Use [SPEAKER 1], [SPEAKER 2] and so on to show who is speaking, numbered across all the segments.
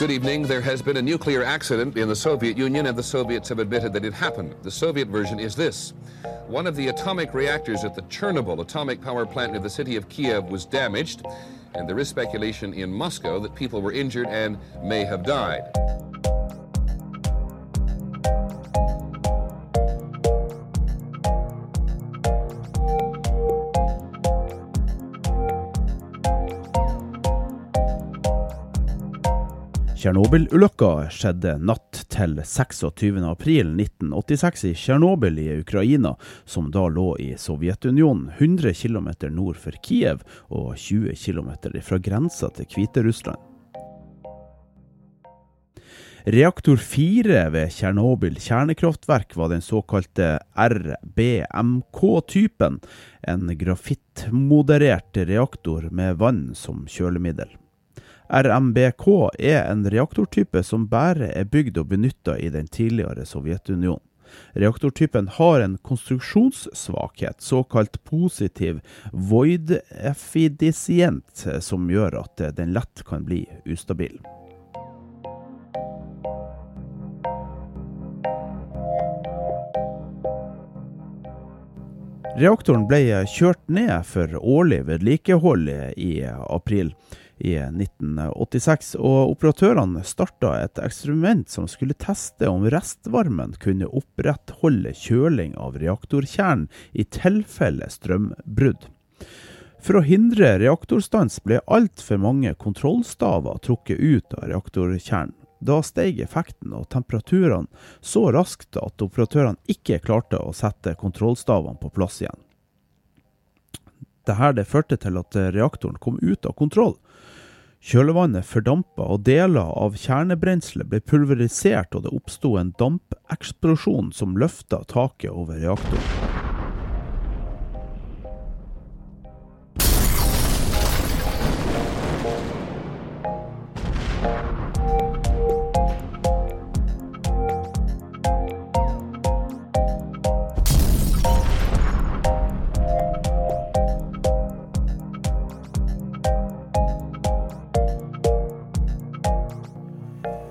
[SPEAKER 1] Good evening. There has been a nuclear accident in the Soviet Union, and the Soviets have admitted that it happened. The Soviet version is this one of the atomic reactors at the Chernobyl atomic power plant near the city of Kiev was damaged, and there is speculation in Moscow that people were injured and may have died.
[SPEAKER 2] Tsjernobyl-ulykka skjedde natt til 26.4.1986 i Tsjernobyl i Ukraina, som da lå i Sovjetunionen, 100 km nord for Kiev og 20 km fra grensa til Hviterussland. Reaktor 4 ved Tsjernobyl kjernekraftverk var den såkalte RBMK-typen, en grafittmoderert reaktor med vann som kjølemiddel. RMBK er en reaktortype som bare er bygd og benytta i den tidligere Sovjetunionen. Reaktortypen har en konstruksjonssvakhet, såkalt positiv void effidisient, som gjør at den lett kan bli ustabil. Reaktoren ble kjørt ned for årlig vedlikehold i april i 1986, og operatørene starta et eksperiment som skulle teste om restvarmen kunne opprettholde kjøling av reaktorkjernen i tilfelle strømbrudd. For å hindre reaktorstans ble altfor mange kontrollstaver trukket ut av reaktorkjernen. Da steg effekten og temperaturene så raskt at operatørene ikke klarte å sette kontrollstavene på plass igjen. Dette førte til at reaktoren kom ut av kontroll. Kjølevannet fordampa, og deler av kjernebrenselet ble pulverisert, og det oppsto en dampeksplosjon som løfta taket over reaktoren.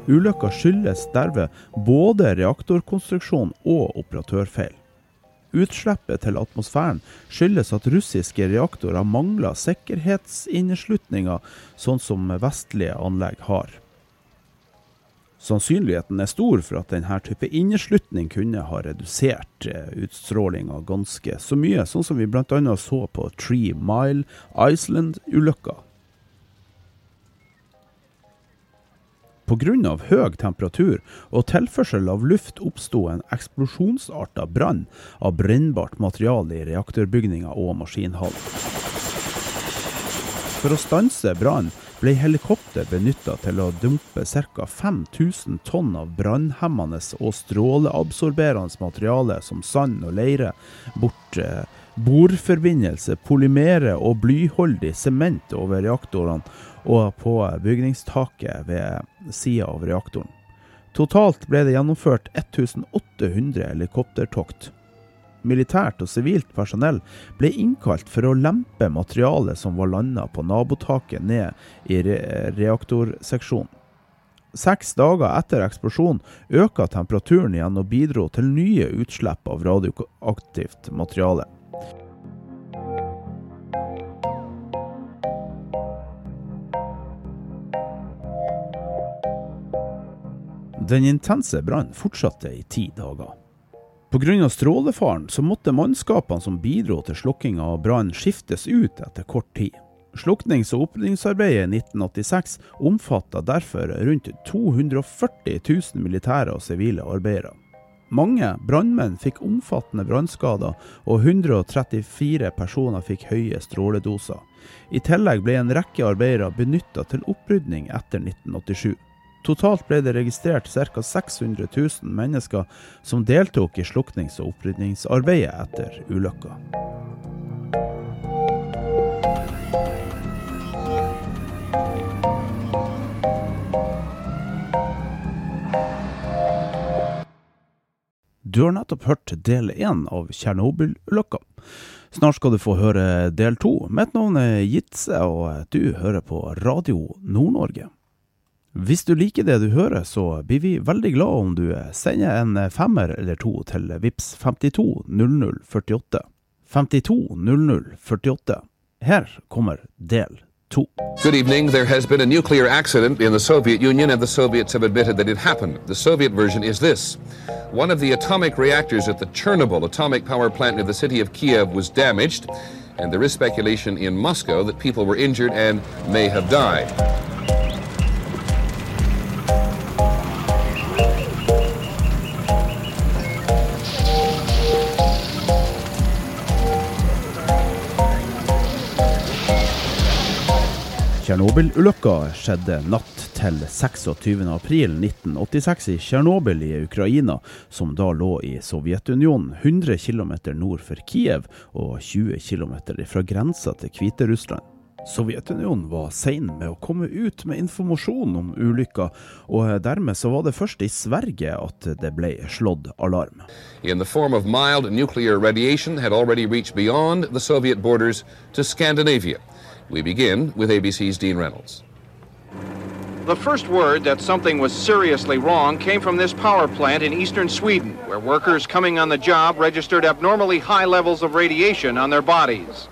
[SPEAKER 2] Ulykka skyldes derved både reaktorkonstruksjon og operatørfeil. Utslippet til atmosfæren skyldes at russiske reaktorer mangler sikkerhetsinneslutninger, sånn som vestlige anlegg har. Sannsynligheten er stor for at denne type inneslutning kunne ha redusert eh, utstrålinga ganske så mye, sånn som vi bl.a. så på Three Mile Iceland-ulykka. Pga. høy temperatur og tilførsel av luft oppsto en eksplosjonsarta brann av brennbart materiale i reaktorbygninga og maskinhallen. For å stanse brannen ble helikopter benytta til å dumpe ca. 5000 tonn av brannhemmende og stråleabsorberende materiale som sand og leire bort eh, bordforbindelse, polymere og blyholdig sement over reaktorene og på bygningstaket ved sida av reaktoren. Totalt ble det gjennomført 1800 helikoptertokt. Militært og sivilt personell ble innkalt for å lempe materialet som var landa på nabotaket ned i re reaktorseksjonen. Seks dager etter eksplosjonen øka temperaturen igjen og bidro til nye utslipp av radioaktivt materiale. Den intense brannen fortsatte i ti dager. Pga. strålefaren så måtte mannskapene som bidro til slukkinga av brannen skiftes ut etter kort tid. Sluknings- og opprydningsarbeidet i 1986 omfatta derfor rundt 240 000 militære og sivile arbeidere. Mange brannmenn fikk omfattende brannskader, og 134 personer fikk høye stråledoser. I tillegg ble en rekke arbeidere benytta til opprydning etter 1987. Totalt ble det registrert ca. 600 000 mennesker som deltok i sluknings- og opprydningsarbeidet etter ulykka. Du har nettopp hørt del én av Tsjernobyl-ulykka. Snart skal du få høre del to. Mitt navn er Jitse, og du hører på Radio Nord-Norge. Hvis du liker det du hører, så blir vi veldig glad om du sender en femmer eller to til VIPS 52 00 48. 52 00 48. Her kommer del to.
[SPEAKER 1] Good evening. There has been a nuclear accident in the Soviet Union, and the Soviets have admitted that it happened. The Soviet version is this One of the atomic reactors at the Chernobyl atomic power plant near the city of Kiev was damaged, and there is speculation in Moscow that people were injured and may have died.
[SPEAKER 2] Tsjernobyl-ulykka skjedde natt til 26.4.1986 i Tsjernobyl i Ukraina, som da lå i Sovjetunionen, 100 km nord for Kiev og 20 km fra grensa til Hviterussland. Sovjetunionen var sein med å komme ut med informasjon om ulykka, og dermed så var det først i Sverige at det ble slått alarm.
[SPEAKER 1] The form of mild nuclear radiation had already reached beyond the Soviet borders to Scandinavia. We begin with ABC's Dean Reynolds.
[SPEAKER 3] The first word that something was seriously wrong came from this power plant in eastern Sweden, where workers coming on the job registered abnormally high levels of radiation on their bodies.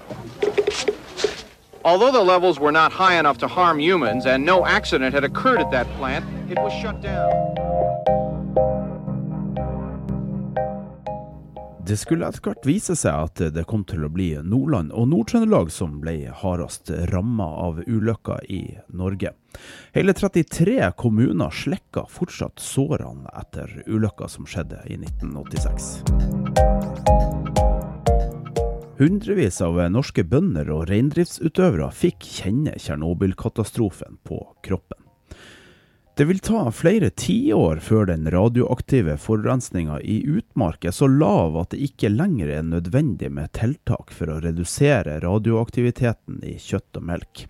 [SPEAKER 3] Although the levels were not high enough to harm humans and no accident had occurred at that plant, it was shut down.
[SPEAKER 2] Det skulle etter hvert vise seg at det kom til å bli Nordland og Nord-Trøndelag som ble hardest ramma av ulykka i Norge. Hele 33 kommuner slekka fortsatt sårene etter ulykka som skjedde i 1986. Hundrevis av norske bønder og reindriftsutøvere fikk kjenne Tsjernobyl-katastrofen på kroppen. Det vil ta flere tiår før den radioaktive forurensninga i utmark er så lav at det ikke lenger er nødvendig med tiltak for å redusere radioaktiviteten i kjøtt og melk.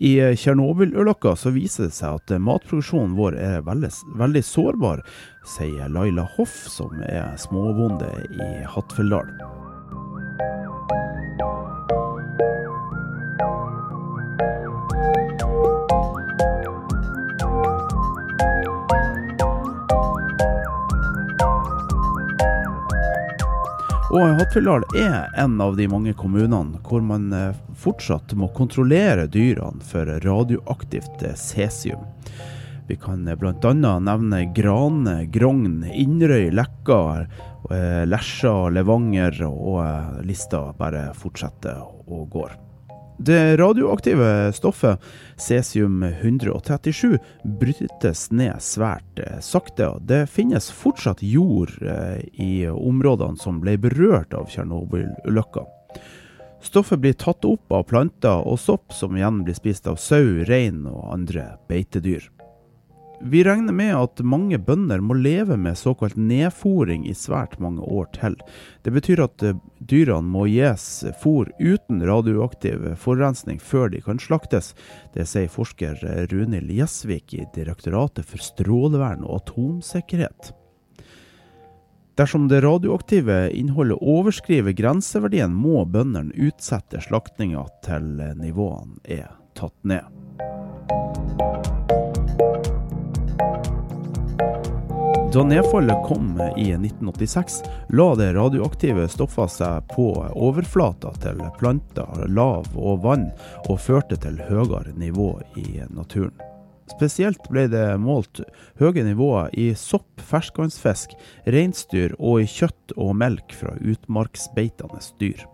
[SPEAKER 2] I Tsjernobyl-ulykka så viser det seg at matproduksjonen vår er veldig, veldig sårbar, sier Laila Hoff, som er småbonde i Hattfjelldal. Og Hattfjelldal er en av de mange kommunene hvor man eh, fortsatt må kontrollere dyrene for radioaktivt eh, cesium. Vi kan eh, bl.a. nevne Grane, Grogn, Inderøy, Leka, Lesja, Levanger, og lista bare fortsetter og går. Det radioaktive stoffet cesium-137 brytes ned svært sakte. Det finnes fortsatt jord i områdene som ble berørt av Tsjernobyl-ulykka. Stoffet blir tatt opp av planter og sopp, som igjen blir spist av sau, rein og andre beitedyr. Vi regner med at mange bønder må leve med såkalt nedfòring i svært mange år til. Det betyr at dyrene må gis fôr uten radioaktiv forurensning før de kan slaktes. Det sier forsker Runhild Gjesvik i Direktoratet for strålevern og atomsikkerhet. Dersom det radioaktive innholdet overskriver grenseverdien, må bøndene utsette slaktinga til nivåene er tatt ned. Da nedfallet kom i 1986, la det radioaktive stoffet seg på overflata til planter, lav og vann, og førte til høyere nivå i naturen. Spesielt ble det målt høye nivåer i sopp, ferskvannsfisk, reinsdyr og i kjøtt og melk fra utmarksbeitende dyr.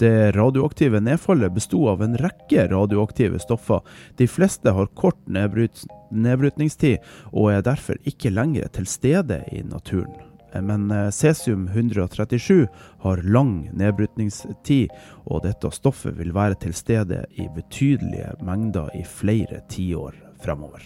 [SPEAKER 2] Det radioaktive nedfallet besto av en rekke radioaktive stoffer. De fleste har kort nedbryt nedbrytningstid og er derfor ikke lenger til stede i naturen. Men eh, cesium-137 har lang nedbrytningstid, og dette stoffet vil være til stede i betydelige mengder i flere tiår fremover.